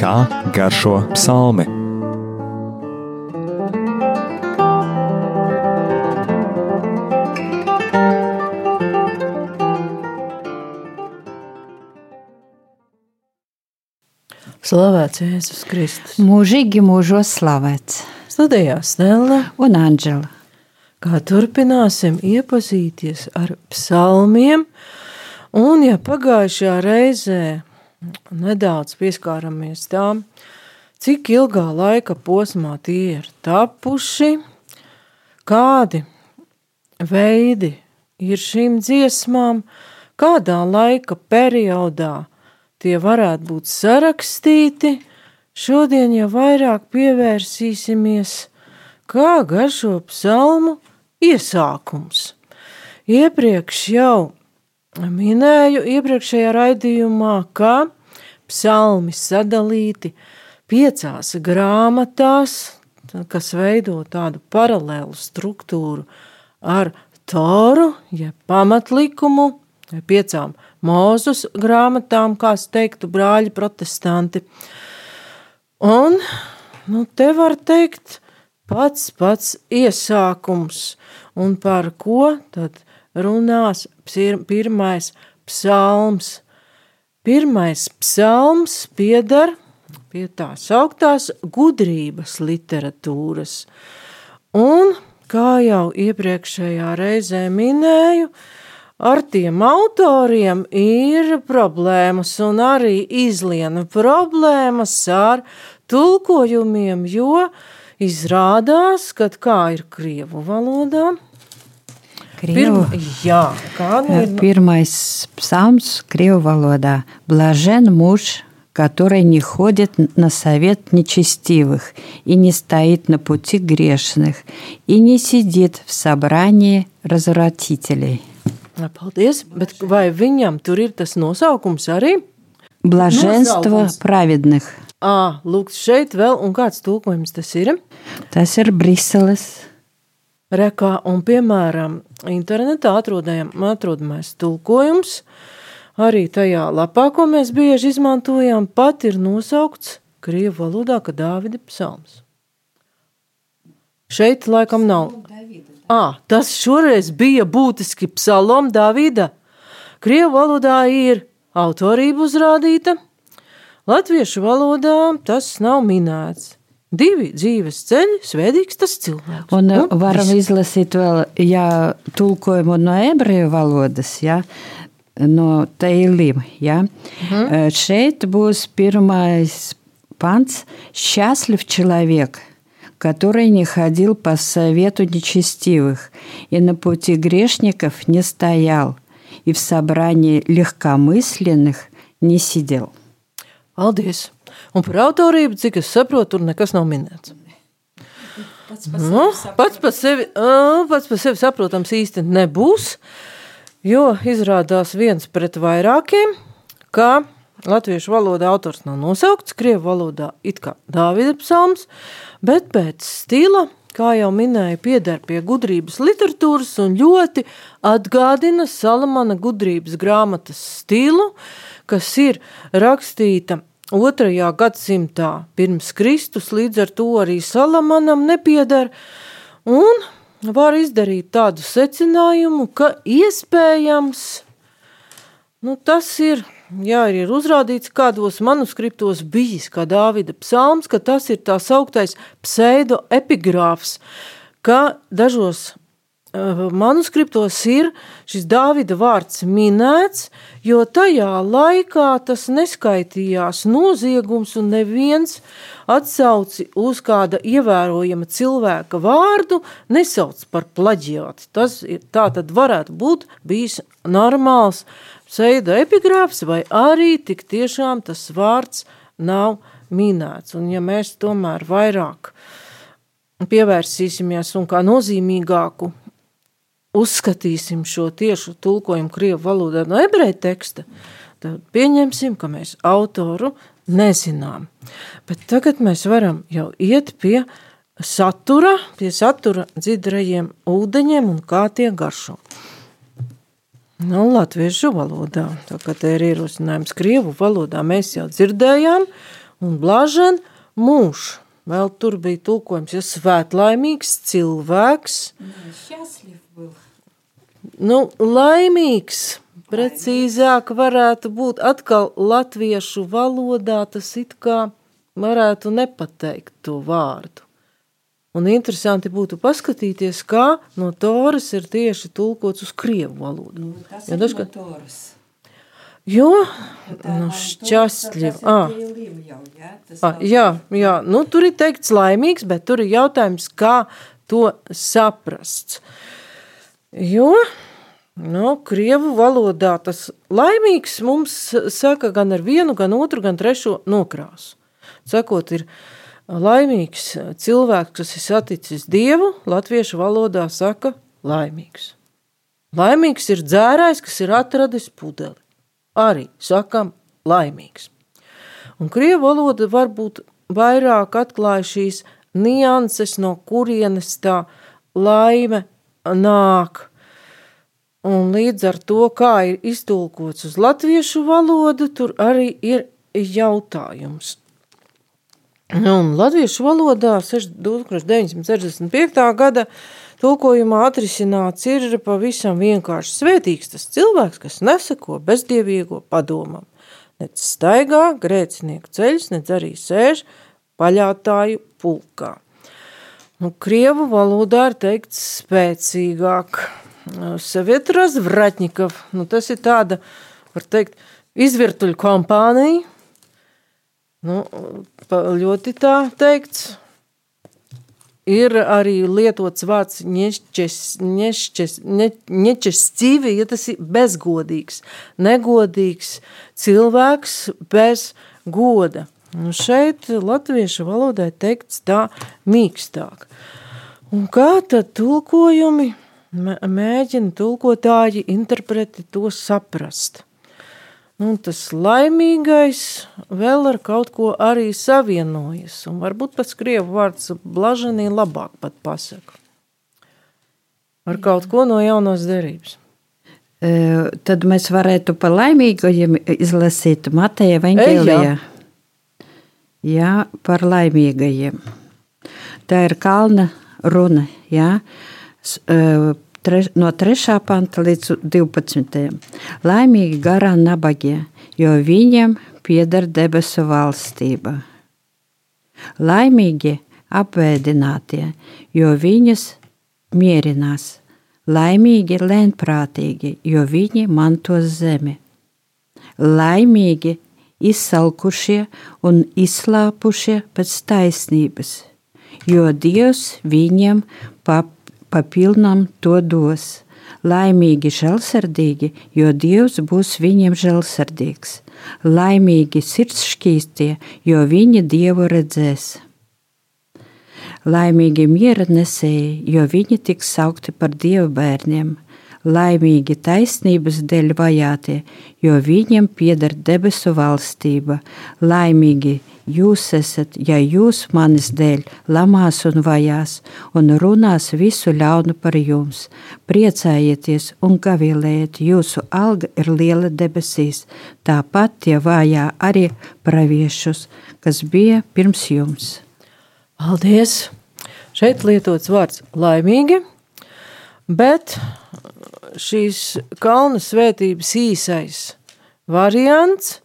Kā garšo psalmi? Slavēts Jēzus Kristus. Mūžīgi mūžos slavēts. Studijā Stela un Anģela. Kā turpināsim iepazīties ar psalmiem, un ja pagājušajā reizē nedaudz pieskāramies tām, cik ilgā laika posmā tie ir tapuši, kādi veidi ir šīm dziesmām, kādā laika periodā tie varētu būt sarakstīti, šodien jau vairāk pievērsīsimies, kā garšo psalmu iesākums. Iepriekš jau minēju iepriekšējā raidījumā, ka psalmi sadalīti piecās grāmatās, kas veido tādu paralēlu struktūru ar Toru, jeb ja pamatlikumu, vai piecām mūzus grāmatām, kā teiktu brāļi protestanti. Un, nu, te var teikt, pats pats iesākums, un par ko tad runās pirmais psalms. Pirmais psalms piedar pie tās augtās gudrības literatūras. Un, kā jau iepriekšējā reizē minēju, ar tiem autoriem ir problēmas un arī izliena problēmas ar tulkojumiem, jo izrādās, ka kā ir krievu valodā, Крievu, Pirma, jā, kāda ir? Pirmais psalms крievu валода. Блажен муж, который не ходит на совет нечестивых и не стоит на пути грешных и не сидит в собрании развратителей. Paldies, bet vai viņam tur ir tas nosaukums arī? Блаженство Nosaukums. праведных. Ā, lūk, šeit vēl, un kāds tulkojums tas ir? Tas ir Briseles. Rekā, un piemēram, internetā atrodējam, atrodamais tulkojums, arī tajā lapā, ko mēs bieži izmantojam, pat ir nosaukts Krievu valodā, ka Dāvida psalms. Šeit laikam nav. À, tas šoreiz bija būtiski psalom Dāvida. Krievu valodā ir autorība uzrādīta, latviešu valodā tas nav minēts. Divi dzīves ceļi, svētīgs tas cilvēks. Un Nu, varam viss. izlasīt vēl, ja tulkojumu no ebreju valodas, ja, no Teilim. Ja. Mhm. Šeit būs pirmais панц «Счастлив человек, который не ходил по совету нечестивых и на пути грешников не стоял, и в собрании легкомысленных не сидел». Paldies! Un par autorību, cik es saprotu, tur nekas nav minēts. Nu, pats par sevi, ā, pats par sevi saprotams īsti nebūs, jo izrādās viens pret vairākiem, ka latviešu valodā autors nav nosaukts, krievu valodā it kā Dāvida psalms, bet pēc stila, kā jau minēju, pieder pie gudrības literatūras un ļoti atgādina Salamana gudrības grāmatas stilu, kas ir rakstīta otrajā gadsimtā. Pirms Kristus, līdz ar to arī Salamanam nepiedar, un var izdarīt tādu secinājumu, ka iespējams, nu tas ir, jā, ir uzrādīts kādos manuskriptos bijis, kā Dāvida psalms, ka tas ir tā sauktais pseido epigrāfs, ka dažos manuskriptos ir šis Dāvida vārds minēts, jo tajā laikā tas neskaitījās noziegums un neviens atsauci uz kāda ievērojama cilvēka vārdu nesauc par plaģiāti. Tas ir, tā tad varētu būt bijis normāls pseido epigrāfs vai arī tik tiešām tas vārds nav minēts. Un ja mēs tomēr vairāk pievērsīsimies un kā nozīmīgāku uzskatīsim šo tiešu tulkojumu Krievu valodā no ebreja teksta, tad pieņemsim, ka mēs autoru nezinām. Bet tagad mēs varam jau iet pie satura, pie satura dzidrajiem ūdeņiem un kā tie garšo. Nu, latviešu valodā. Tā kā te ir ierosinājums krievu valodā, mēs jau dzirdējām, un blažen mūž. Vēl tur bija tulkojums, ja svētlaimīgs cilvēks. Nu, laimīgs, precīzāk varētu būt atkal latviešu valodā, tas it kā varētu nepateikt to vārdu. Un interesanti būtu paskatīties, kā no Toras ir tieši tulkots uz krievu valodu. Nu, tas Jo ir dažkārt- no Toras. Jo, nu, šķastļi. Ah, jau, jā, tas ah, jā, jā, nu tur ir teikts laimīgs, bet tur ir jautājums, kā to saprast. Jo, nu, krievu valodā tas laimīgs mums saka gan ar vienu, gan otru, gan trešo nokrāsu. Sakot, ir laimīgs cilvēks, kas ir saticis Dievu, latviešu valodā saka laimīgs. Laimīgs ir dzērājs, kas ir atradis pudeli. Arī sakam laimīgs. Un krievu valoda varbūt vairāk atklāja šīs nianses, no kurienes tā laime nāk. Un līdz ar to, kā ir iztulkots uz latviešu valodu, tur arī ir jautājums. Un latviešu valodā 1965. gada tulkojumā atrisināts ir pavisam vienkārši svētīgs tas cilvēks, kas nesako bezdievīgo padomam. Nec staigā grēcinieku ceļus, nec arī sēž paļātāju pulkā. Nu, Krievu valodā ir teikts spēcīgāk. Savieta Razvratņikov, nu tas ir tāda, var teikt, izvirtuļu kompānija, Nu, ļoti tā teikts. Ir arī lietots vārds ņešķes, ņešķes, ne, ņešķestīvi, ja tas ir bezgodīgs, negodīgs cilvēks bez goda. Nu šeit latviešu valodai teikts tā mīkstāk. Un kā tad tulkojumi mēģina tulkotāji interpreti to saprast? Nu, tas laimīgais vēl ar kaut ko arī savienojas, un varbūt pats krievu vārds blaženī labāk pat pasaka. Ar kaut ko no jaunos derības. E, Tad mēs varētu par laimīgajiem izlasīt Mateja Vangelijā. Jā, par laimīgajiem. Tā ir kalna runa, jā. E, Treš, no 3. panta līdz 12. Laimīgi garā nabagie, jo viņiem pieder debesu valstība. Laimīgi apbēdinātie, jo viņas mierinās. Laimīgi lēnprātīgi, jo viņi mantos zemi. Laimīgi izsalkušie un izslāpušie pēc taisnības, jo Dievs viņiem pap, papilnam to dos. Laimīgi žēlsirdīgi, jo Dievs būs viņiem žēlsirdīgs. Laimīgi sirdsšķīstie, jo viņi Dievu redzēs. Laimīgi miera nesēji, jo viņi tiks saukti par dievu bērniem. Laimīgi taisnības dēļ vajātie, jo viņiem pieder debesu valstība. Laimīgi jūs esat, ja jūs manis dēļ lamās un vajās, un runās visu ļaunu par jums. Priecājieties un gavilējiet, jūsu alga ir liela debesīs. Tāpat tie vajā arī praviešus, kas bija pirms jums. Paldies! Šeit lietots vārds laimīgi, bet šīs kalna svētības īsais variants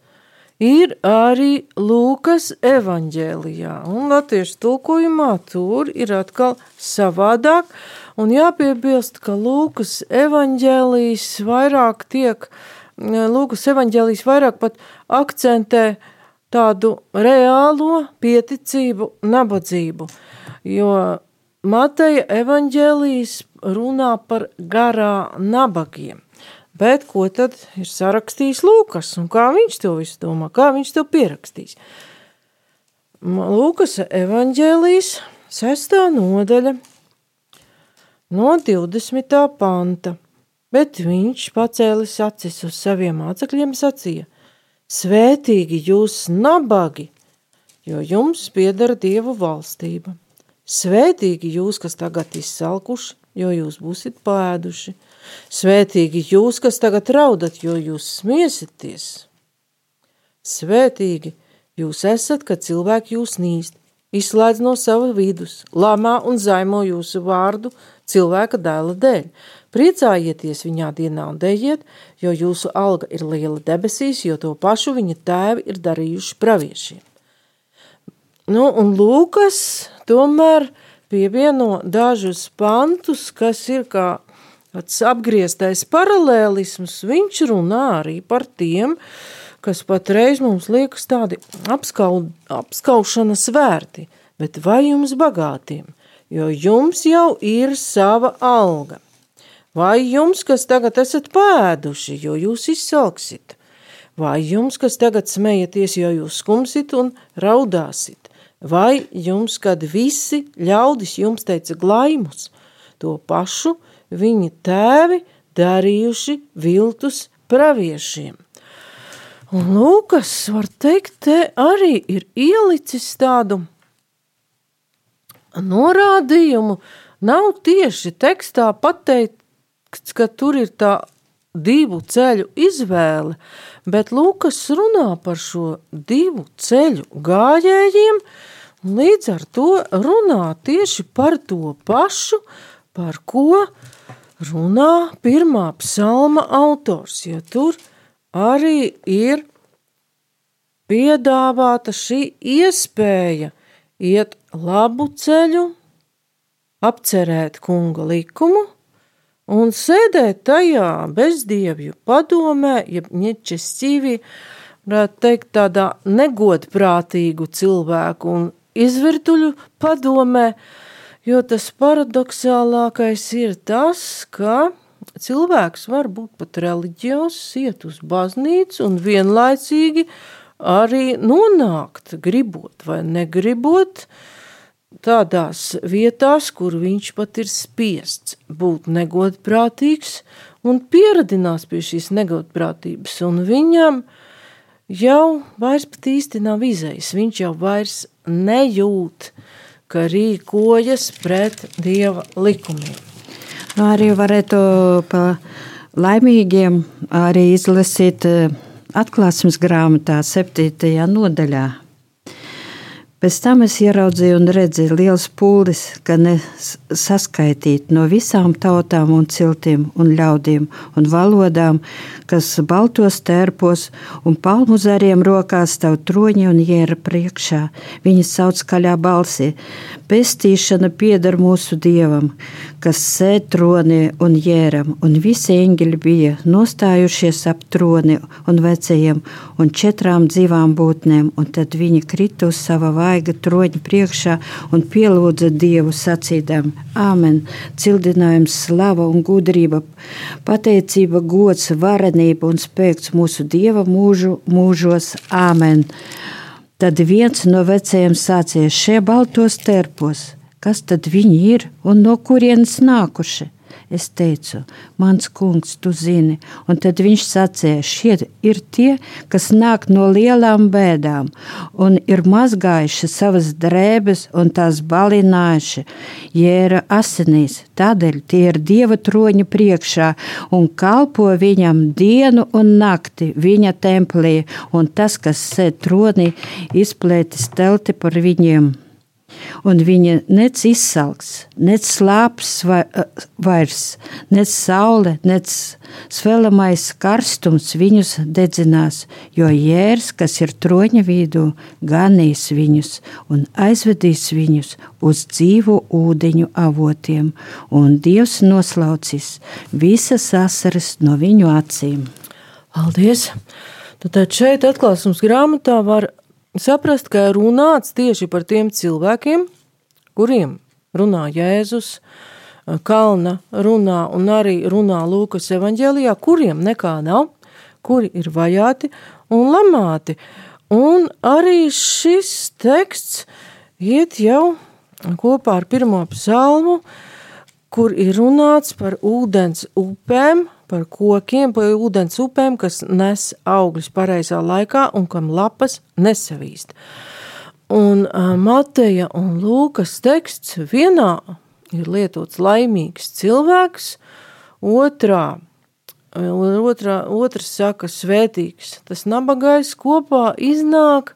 ir arī Lūkas evaņģēlijā. Un latviešu tulkojumā tur ir atkal savādāk. Un jāpiebilst, ka Lūkas evaņģēlijs vairāk tiek, Lūkas evaņģēlijs vairāk pat akcentē tādu reālo pieticību, nabadzību. Jo Mateja evaņģēlijas runā par garā nabagiem. Bet ko tad ir sarakstījis Lūkas un kā viņš to visu domā, kā viņš to pierakstīs? Lūkas evaņģēlijas sestā nodaļa no 20. panta, bet viņš pacēlis acis uz saviem mācekļiem sacīja, Svētīgi jūs nabagi, jo jums piedara Dievu valstība. Svētīgi jūs, kas tagad izsalkuši, jo jūs būsiet pēduši. Svētīgi jūs, kas tagad raudat, jo jūs smiesieties. Svētīgi jūs esat, kad cilvēki jūs nīst, izslēdz no sava vidus, lamā un zaimo jūsu vārdu cilvēka dēla dēļ. Priecājieties viņā dienā un dejiet, jo jūsu alga ir liela debesīs, jo to pašu viņa tēvi ir darījuši praviešiem. Nu, un Lūkas tomēr pievieno dažus pantus, kas ir kā apgrieztais paralēlisms. Viņš runā arī par tiem, kas patreiz mums liekas tādi apskau, apskaušanas vērti, bet vai jums bagātiem, jo jums jau ir sava alga. Vai jums, kas tagad esat pēduši, jo jūs izsalksit? Vai jums, kas tagad smejaties, jo jūs skumsit un raudāsit? Vai jums, kad visi ļaudis jums teica glaimus, to pašu viņa tēvi darījuši viltus praviešiem? Un Lūkas, var teikt, te arī ir ielicis tādu norādījumu, nav tieši tekstā pateikt, teksts, ka tur ir tā divu ceļu izvēle, bet Lūkas runā par šo divu ceļu gājējiem, līdz ar to runā tieši par to pašu, par ko runā pirmā psalma autors, jo tur arī ir piedāvāta šī iespēja iet labu ceļu, apcerēt kunga likumu, un sēdēt tajā bezdievju padomē, jeb ņečes ķīvī, varētu teikt tādā negodprātīgu cilvēku un izvirtuļu padomē, jo tas paradoxālākais ir tas, ka cilvēks var būt pat reliģios, iet uz baznīcu un vienlaicīgi arī nonākt, gribot vai negribot, uh, tādās vietās, kur viņš pat ir spiests būt negodprātīgs un pieradinās pie šīs negodprātības, un viņam jau vairs pat īsti nav izējis, viņš jau vairs nejūt, ka rīkojas pret Dieva likumiem. Nu, arī varētu pa laimīgiem arī izlasīt eh, atklāsmes grāmatā septītajā nodaļā Pēc tam es ieraudzīju un redzēju liels pūlis, ka nesaskaitīt no visām tautām un ciltīm un ļaudīm un valodām, kas baltos tērpos un palmu zariem rokās stāv troņi un jēra priekšā. Viņi sauc skaļā balsī. Pestīšana pieder mūsu dievam, kas sēž tronī un jēram, un visi eņģeļi bija nostājušies ap troni un vecajiem un četrām dzīvām būtnēm, un tad viņi krita uz sava vārda vaiga troņa priekšā un pielūdza Dievu sacīdām: Āmen! Cildinājums, slava un gudrība, pateicība, gods, varenība un spēks mūsu Dieva mūžu mūžos. Āmen! Tad viens no vecajiem sācies šie baltos terpos. Kas tad viņi ir un no kurienes nākuši? Es teicu, mans kungs, tu zini, un tad viņš sacīja, šie ir tie, kas nāk no lielām bēdām, un ir mazgājuši savas drēbes un tās balinājuši, jēra asinīs. Tādēļ tie ir dieva troņa priekšā un kalpo viņam dienu un nakti viņa templī, un tas, kas sēž tronī, izplētis telti par viņiem un viņa nec izsalks, nec slāps vairs, nec saule, nec svelamais karstums viņus dedzinās, jo jērs, kas ir troņa vidū, ganīs viņus un aizvedīs viņus uz dzīvu ūdeņu avotiem, un Dievs noslaucīs visas asaras no viņu acīm. Paldies! Tad šeit atklāsums grāmatā var saprast, ka runāts tieši par tiem cilvēkiem, kuriem runā Jēzus, Kalna runā un arī runā Lūkas evaņģēlijā, kuriem nekā nav, kuri ir vajāti un lamāti. Un arī šis teksts iet jau kopā ar pirmo psalmu, kur ir runāts par ūdens upēm, par kokiem, par ūdens upēm, kas nes augļus pareizā laikā un kam lapas nesavīst. Un Mateja un Lūkas teksts vienā ir lietots laimīgs cilvēks, otrā, otrā, otrs saka svētīgs. Tas nabagais kopā iznāk,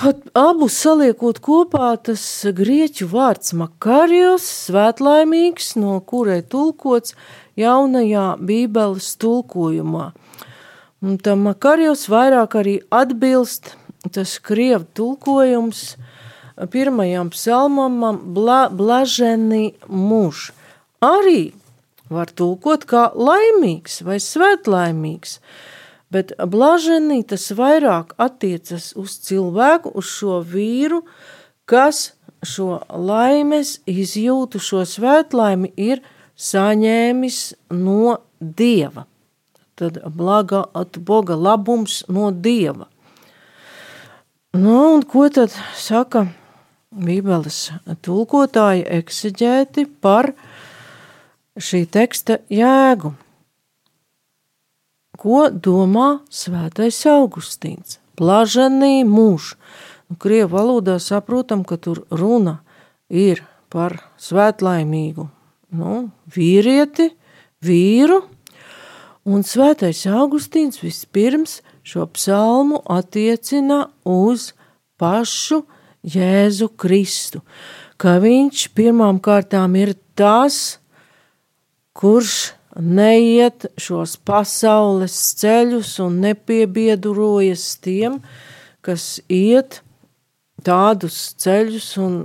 pat abus saliekot kopā, tas grieķu vārds makarijos, svētlaimīgs, no kurai tulkots jaunajā bībeles tulkojumā. Un tam makarijos vairāk arī atbilst tas krievu tulkojums pirmajam psalmam bla, blaženi muž. Arī var tulkot kā laimīgs vai svētlaimīgs, bet blaženī tas vairāk attiecas uz cilvēku, uz šo vīru, kas šo laimes izjūtu, šo svētlaimi ir saņēmis no Dieva. Tad blaga at Boga labums no Dieva. Nu, un ko tad saka Bībeles tulkotāji ekseģēti par šī teksta jēgu? Ko domā svētais Augustīns? Blaženī mūž. Nu, Krievu valodā saprotam, ka tur runa ir par svētlaimīgu nu, vīrieti, vīru, un svētais Augustīns vispirms šo psalmu attiecina uz pašu Jēzu Kristu, ka viņš pirmām kārtām ir tas, kurš neiet šos pasaules ceļus un nepiebiedurojas tiem, kas iet tādus ceļus un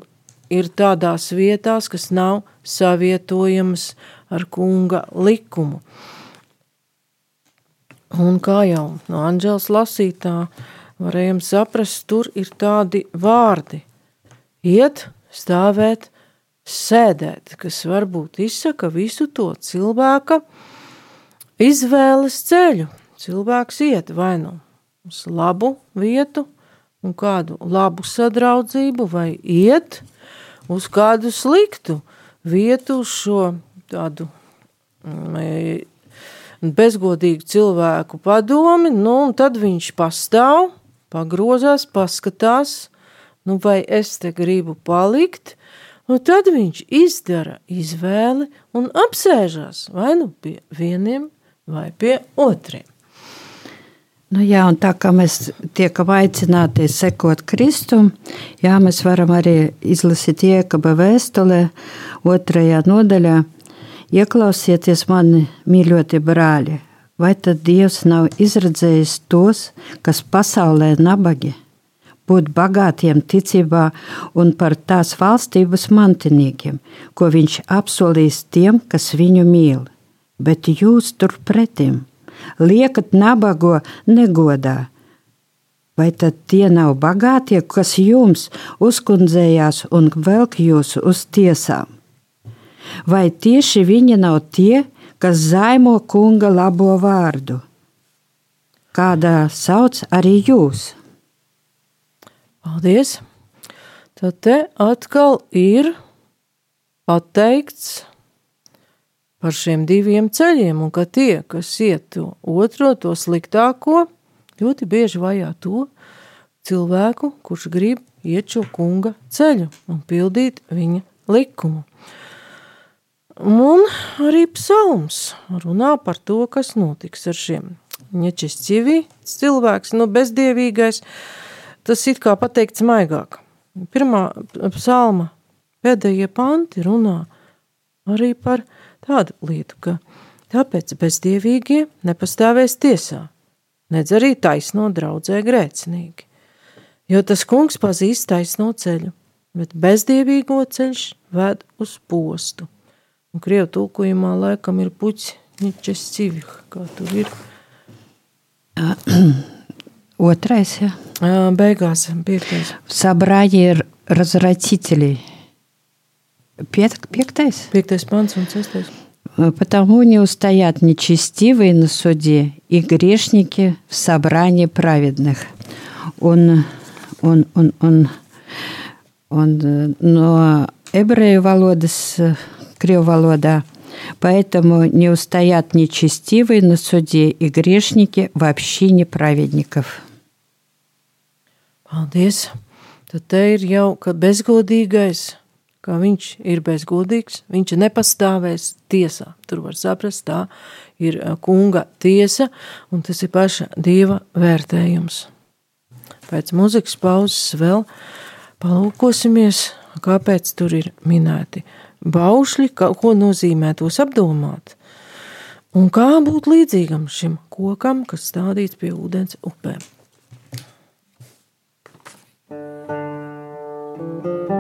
ir tādās vietās, kas nav savietojamas ar kunga likumu. Un kā jau no Anģels lasītā varējām saprast, tur ir tādi vārdi – iet, stāvēt, sēdēt, kas varbūt izsaka visu to cilvēka izvēles ceļu. Cilvēks iet vai nu uz labu vietu un kādu labu sadraudzību, vai iet uz kādu sliktu vietu, uz šo tādu mm, bezgodīgu cilvēku padomi, nu, un tad viņš pastāv pagrozās, paskatās, nu vai es te gribu palikt, un tad viņš izdara izvēli un apsēžās vai nu pie vieniem vai pie otriem. Nu jā, un tā kā mēs tiekam aicināti sekot Kristum, jā, mēs varam arī izlasīt iekaba vēstulē, otrajā nodaļā. Ieklausieties mani, mīļotie brāļi, vai tad Dievs nav izredzējis tos, kas pasaulē nabagi, būt bagātiem ticībā un par tās valstības mantiniekiem, ko viņš apsolīs tiem, kas viņu mīl. Bet jūs turpretim liekat nabago negodā. Vai tad tie nav bagātie, kas jums uzkundzējās un velk jūs uz tiesām? Vai tieši viņi nav tie, kas zaimo kunga labo vārdu, kādā sauc arī jūs. Paldies! Tad te atkal ir pateikts par šiem diviem ceļiem, un ka tie, kas iet to otro, to sliktāko, ļoti bieži vajā to cilvēku, kurš grib iet šo kunga ceļu un pildīt viņa likumu. Un arī psalms runā par to, kas notiks ar šiem ņečesķivi cilvēks, nu bezdievīgais, tas it kā pateikts maigāk. Pirmā psalma pēdējie panti runā arī par tādu lietu, ka tāpēc bezdievīgie nepastāvēs tiesā, nedz arī taisno draudzē grēcinīgi. Jo tas kungs pazīst taisno ceļu, bet bezdievīgo ceļš ved uz postu. Un krievu tulkojumā laikam ir puķis Ničes civih, kā tur ir. Otrais, ja? Beigās, piektais. Собрание развратителей. Пятый? Пятый панц, он шестой. Потому не устоят нечестивые на суде и грешники в собрании праведных. Он, он, он, он, он, но ebreju valodas Крievu valodā. Поэтому не устоят нечестивые на суде и грешники в общине праведников. Paldies! Tad te ir jau, ka bezgodīgais, ka viņš ir bezgodīgs, viņš nepastāvēs tiesā. Tur var saprast, tā ir kunga tiesa, un tas ir paša dieva vērtējums. Pēc muzikas pauzes vēl palūkosimies, kāpēc tur ir minēti baušļi, ko nozīmē tos apdomāt, un kā būt līdzīgam šim kokam, kas stādīts pie ūdens upēm. Thank you.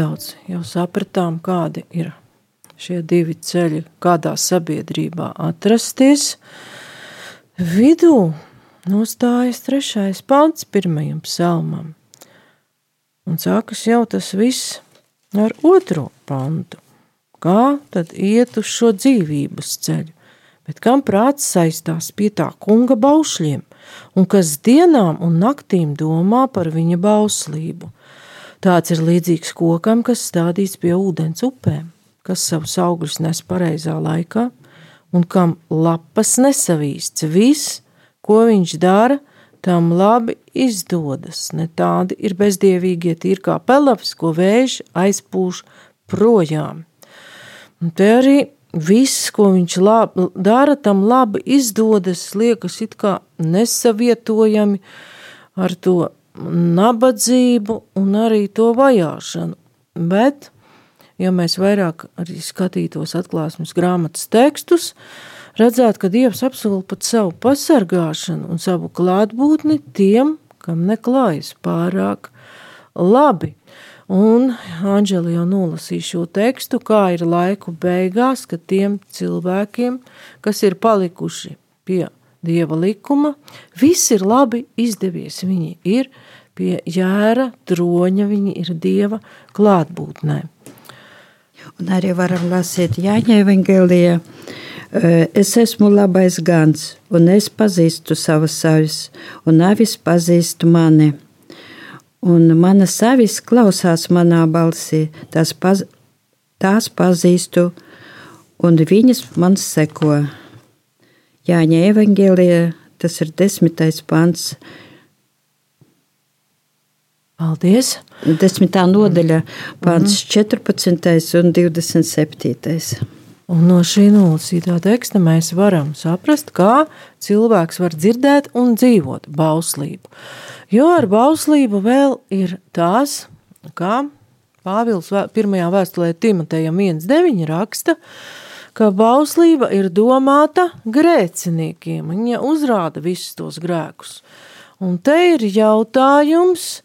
Nedaudz jau sapratām, kādi ir šie divi ceļi, kādā sabiedrībā atrasties. Vidū nostājas trešais pants pirmajam psalmam, un sākas jau tas viss ar otro pantu. Kā tad iet uz šo dzīvības ceļu? Bet kam prāts saistās pie tā kunga baušļiem, un kas dienām un naktīm domā par viņa bauslību? Tāds ir līdzīgs kokam, kas stādīts pie ūdens upēm, kas savus augļus nes pareizā laikā, un kam lapas nesavīsts. Viss, ko viņš dara, tam labi izdodas. Ne tādi ir bezdievīgie, tīri kā pelavs, ko vējš aizpūš projām. Un te arī viss, ko viņš labi, dara, tam labi izdodas, liekas it kā nesavietojami ar to nabadzību un arī to vajāšanu. Bet, ja mēs vairāk arī skatītos atklāsmes grāmatas tekstus, redzētu, ka Dievs apsola pat savu pasargāšanu un savu klātbūtni tiem, kam neklājas pārāk labi. Un Anģeli jau nolasīja šo tekstu, kā ir laiku beigās, ka tiem cilvēkiem, kas ir palikuši pie dieva likuma, viss ir labi izdevies. Viņi ir pie jēra, droņa, viņi ir dieva klātbūtnē. Un arī varam lasīt Jāņa evangelija. Es esmu labais gans, un es pazīstu savas savis, un avis pazīstu mani. Un mana savis klausās manā balsī, tās, paz, tās pazīstu, un viņas man seko. Jāņa evangelija, tas ir desmitais pants, Paldies! Desmitā nodaļa, pāns mm -hmm. 14. un 27. Un no šī nolasītā teksta mēs varam saprast, kā cilvēks var dzirdēt un dzīvot bauslību. Jo ar bauslību vēl ir tās, kā Pāvils pirmajā vēstulē Timotejam 1.9 raksta, ka bauslība ir domāta grēciniekiem. Viņa uzrāda visus tos grēkus. Un te ir jautājums,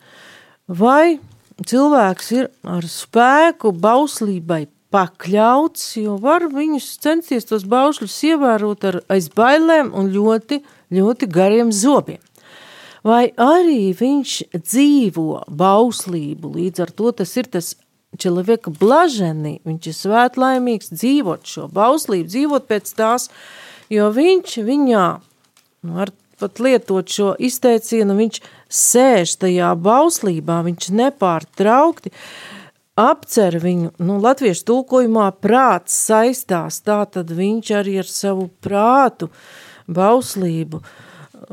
vai cilvēks ir ar spēku bauslībai pakļauts, jo var viņus censties tos baušļus ievērot ar aiz bailēm un ļoti, ļoti gariem zobiem. Vai arī viņš dzīvo bauslību, līdz ar to tas ir tas Čeleveka blaženi, viņš ir svētlaimīgs dzīvot šo bauslību, dzīvot pēc tās, jo viņš viņā, nu, var pat lietot šo izteicienu, viņš sēž tajā bauslībā, viņš nepārtraukti apcer viņu, nu, latviešu tulkojumā prāts saistās, tā tad viņš arī ar savu prātu bauslību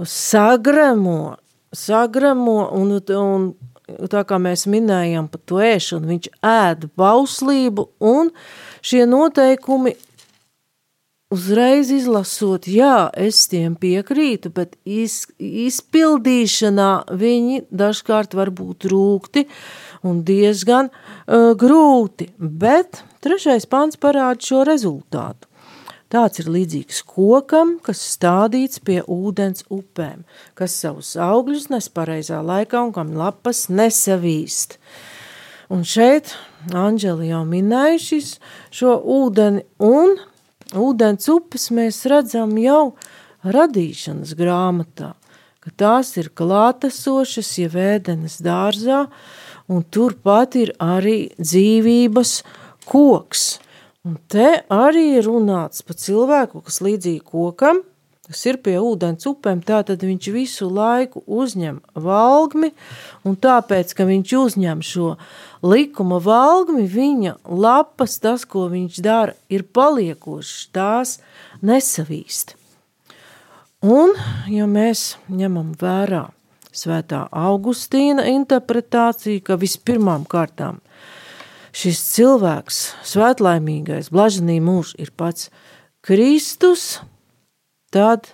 sagremo, sagremo un, un tā kā mēs minējām par to ēšanu, viņš ēd bauslību un šie noteikumi uzreiz izlasot, jā, es tiem piekrītu, bet iz, izpildīšanā viņi dažkārt var būt rūkti un diezgan uh, grūti, bet trešais pants parāda šo rezultātu. Tāds ir līdzīgs kokam, kas stādīts pie ūdens upēm, kas savus augļus nes pareizā laikā un kam lapas nesavīst. Un šeit Anģeli jau minēja šis, šo ūdeni un ūdens upes mēs redzam jau radīšanas grāmatā, ka tās ir klātesošas, ja vēdenes dārzā, un turpat ir arī dzīvības koks. Un te arī runāts par cilvēku, kas līdzīgi kokam, kas ir pie ūdens upēm, tātad viņš visu laiku uzņem valgmi, un tāpēc, ka viņš uzņem šo likuma valgmi, viņa lapas, tas, ko viņš dara, ir paliekošas, tās nesavīst. Un, ja mēs ņemam vērā svētā Augustīna interpretāciju, ka vispirmām kārtām šis cilvēks, svētlaimīgais, blaženī mūž ir pats Kristus, tad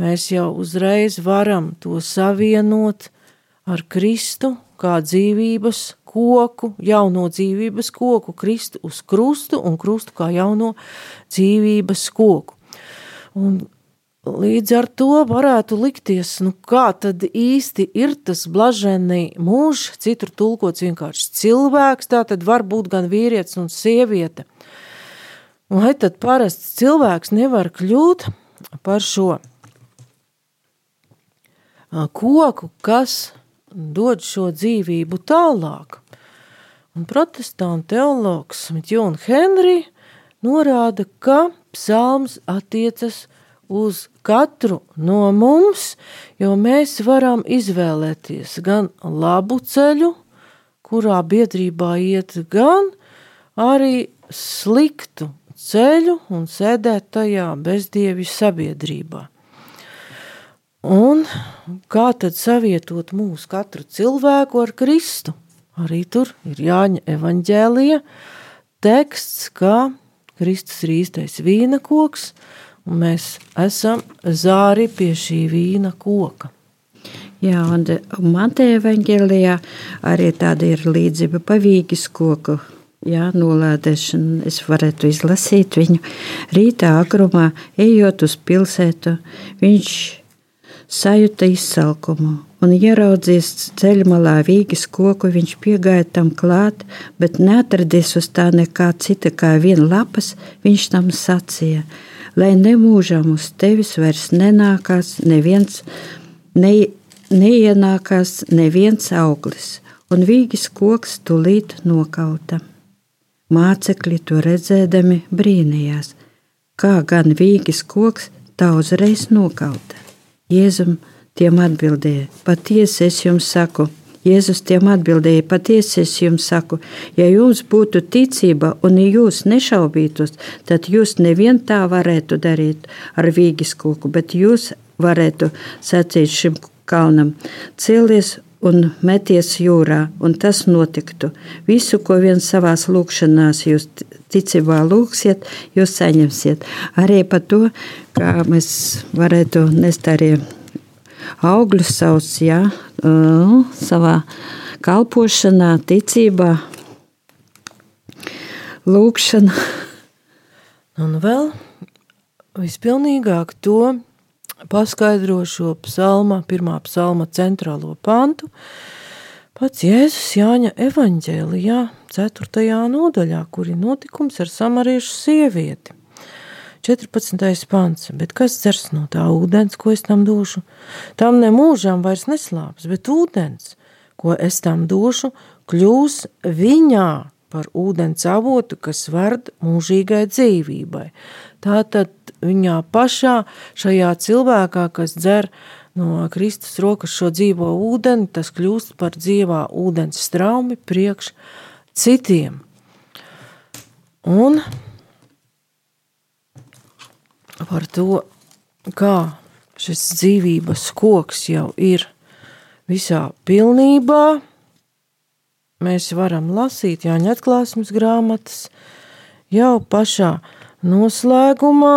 mēs jau uzreiz varam to savienot ar Kristu kā dzīvības koku, jauno dzīvības koku, kristu uz krustu un krustu kā jauno dzīvības koku. Un līdz ar to varētu likties, nu kā tad īsti ir tas blaženī mūžs, citur tulkots vienkārši cilvēks, tā tad var būt gan vīrietis un sieviete. Vai tad parasts cilvēks nevar kļūt par šo koku, kas dod šo dzīvību tālāk? Un protestantu teologs Mitjona Henry norāda, ka psalms attiecas uz katru no mums, jo mēs varam izvēlēties gan labu ceļu, kurā biedrībā iet, gan arī sliktu ceļu un sēdēt tajā bezdievi sabiedrībā. Un kā tad savietot mūsu katru cilvēku ar Kristu? Arī tur ir Jāņa evaņģēlija teksts, kā Kristus ir īstais vīna koks, un mēs esam zāri pie šī vīna koka. Jā, un Mateja evaņģēlijā arī tāda ir līdzība pavīgis koku. Jā, nolādēšana. Es varētu izlasīt viņu rītā agrumā, ejot uz pilsētu. Viņš sajūta izsalkumu un ieraudzījis ceļmalā vīgas koku, viņš piegāja tam klāt, bet neatradies uz tā nekā cita kā viena lapas, viņš tam sacīja, lai nemūžam uz tevis vairs nenākās neviens, ne, neienākās neviens auglis, un vīgas koks tulīt nokauta. Mācekļi to redzēdami brīnījās, kā gan vīgas koks tā uzreiz nokauta. Jēzum Tiem atbildēja: Patiesi es jums saku, Jēzus tiem atbildēja: Patiesi es jums saku, ja jums būtu ticība un jūs nešaubītos, tad jūs nevien tā varētu darīt ar vīgis koku, bet jūs varētu sacīt šim kalnam: Cēlies un meties jūrā, un tas notiktu. Visu, ko viens savās lūkšanās jūs ticībā lūksiet, jūs saņemsiet. Arī par to, kā mēs varētu nest arī augļus savus, jā, savā kalpošanā, ticībā, lūkšanā. Un vēl vispilnīgāk to paskaidro šo psalma, pirmā psalma centrālo pantu, pats Jēzus Jāņa evaņģēlijā, 4. nodaļā, kur ir notikums ar samariešu sievieti. 14. pants, bet kas dzers no tā ūdens, ko es tam došu? Tam ne mūžam vairs neslāps, bet ūdens, ko es tam došu, kļūs viņā par ūdens avotu, kas vard mūžīgai dzīvībai. Tātad viņā pašā, šajā cilvēkā, kas dzer no Kristus rokas šo dzīvo ūdeni, tas kļūst par dzīvā ūdens straumi priekš citiem. Un par to, kā šis dzīvības koks jau ir visā pilnībā, mēs varam lasīt Jāņa atklāsmes grāmatas jau pašā Noslēgumā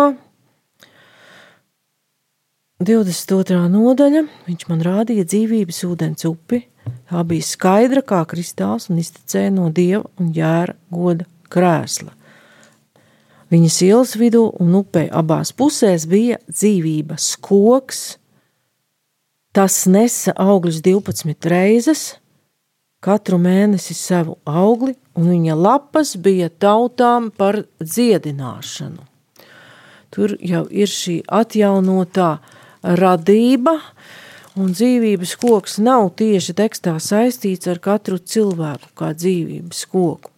22. nodaļa viņš man rādīja dzīvības ūdens upi. Tā bija skaidra kā kristāls un iztecēja no dieva un jēra goda krēsla. Viņas ielas vidū un upē abās pusēs bija dzīvības koks. Tas nesa augļus 12 reizes, katru mēnesi savu augli, un viņa lapas bija tautām par dziedināšanu. Tur jau ir šī atjaunotā radība, un dzīvības koks nav tieši tekstā saistīts ar katru cilvēku kā dzīvības koku,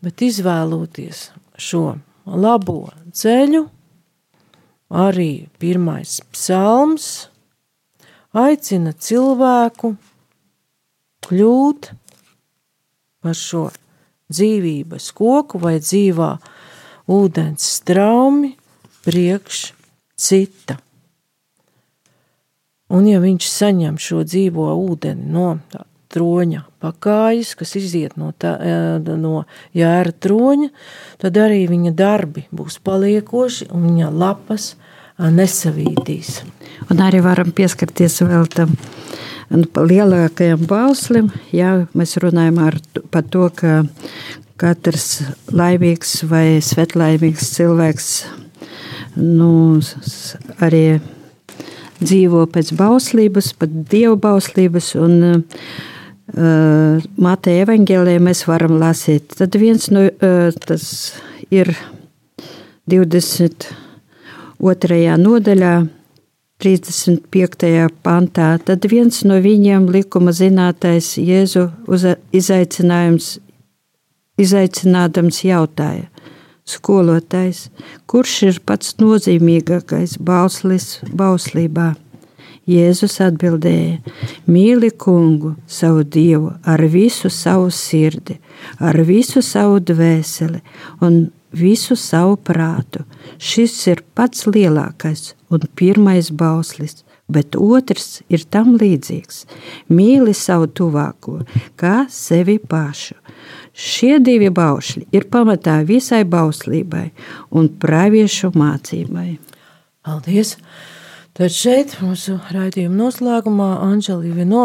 bet izvēloties šo labo ceļu, arī pirmais psalms aicina cilvēku kļūt par šo dzīvības koku vai dzīvā ūdens straumi priekš cita. Un ja viņš saņem šo dzīvo ūdeni no tā troņa pakājas, kas iziet no, tā, e, no jēra troņa, tad arī viņa darbi būs paliekoši un viņa lapas nesavītīs. Un arī varam pieskarties vēl tam Un lielākajam bauslim, jā, mēs runājam ar, par to, ka katrs laimīgs vai svetlaimīgs cilvēks nu, arī dzīvo pēc bauslības, pat dievu bauslības. Un, uh, Mateja evanģēlē mēs varam lasīt. Tad viens no uh, tas ir 22. nodaļā 35. pantā, tad viens no viņiem likuma zinātais Jēzu izaicinājums, izaicinādams jautāja, skolotājs, kurš ir pats nozīmīgākais bauslis bauslībā? Jēzus atbildēja: Mīli kungu, savu dievu, ar visu savu sirdi, ar visu savu dvēseli un visu savu prātu. Šis ir pats lielākais un pirmais bauslis, bet otrs ir tam līdzīgs. Mīli savu tuvāko, kā sevi pašu. Šie divi baušļi ir pamatā visai bauslībai un praviešu mācībai. Paldies! Tad šeit mūsu raidījuma noslēgumā Anģelīna no,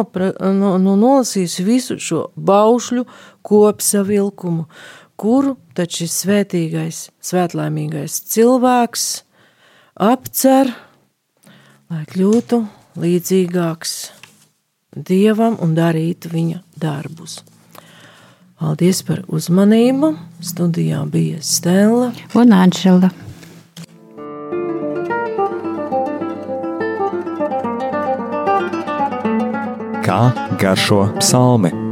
no, no nolasīs visu šo baušļu kopsavilkumu, kuru tad šis svētīgais, svētlaimīgais cilvēks apcer, lai kļūtu līdzīgāks Dievam un darītu viņa darbus. Paldies par uzmanību. Studijā bija Stela un Anžela. Kā garšo psalmi?